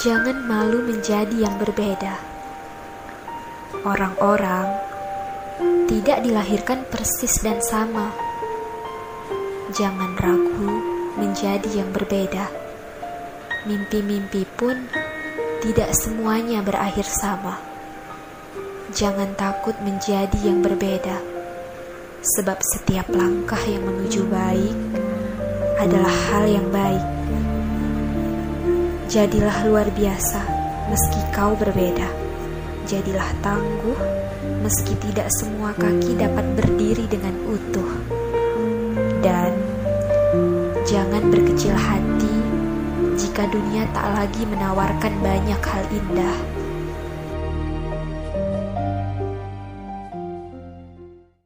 Jangan malu menjadi yang berbeda. Orang-orang tidak dilahirkan persis dan sama. Jangan ragu menjadi yang berbeda. Mimpi-mimpi pun tidak semuanya berakhir sama. Jangan takut menjadi yang berbeda, sebab setiap langkah yang menuju baik adalah hal yang baik. Jadilah luar biasa, meski kau berbeda. Jadilah tangguh, meski tidak semua kaki dapat berdiri dengan utuh. Dan jangan berkecil hati jika dunia tak lagi menawarkan banyak hal indah.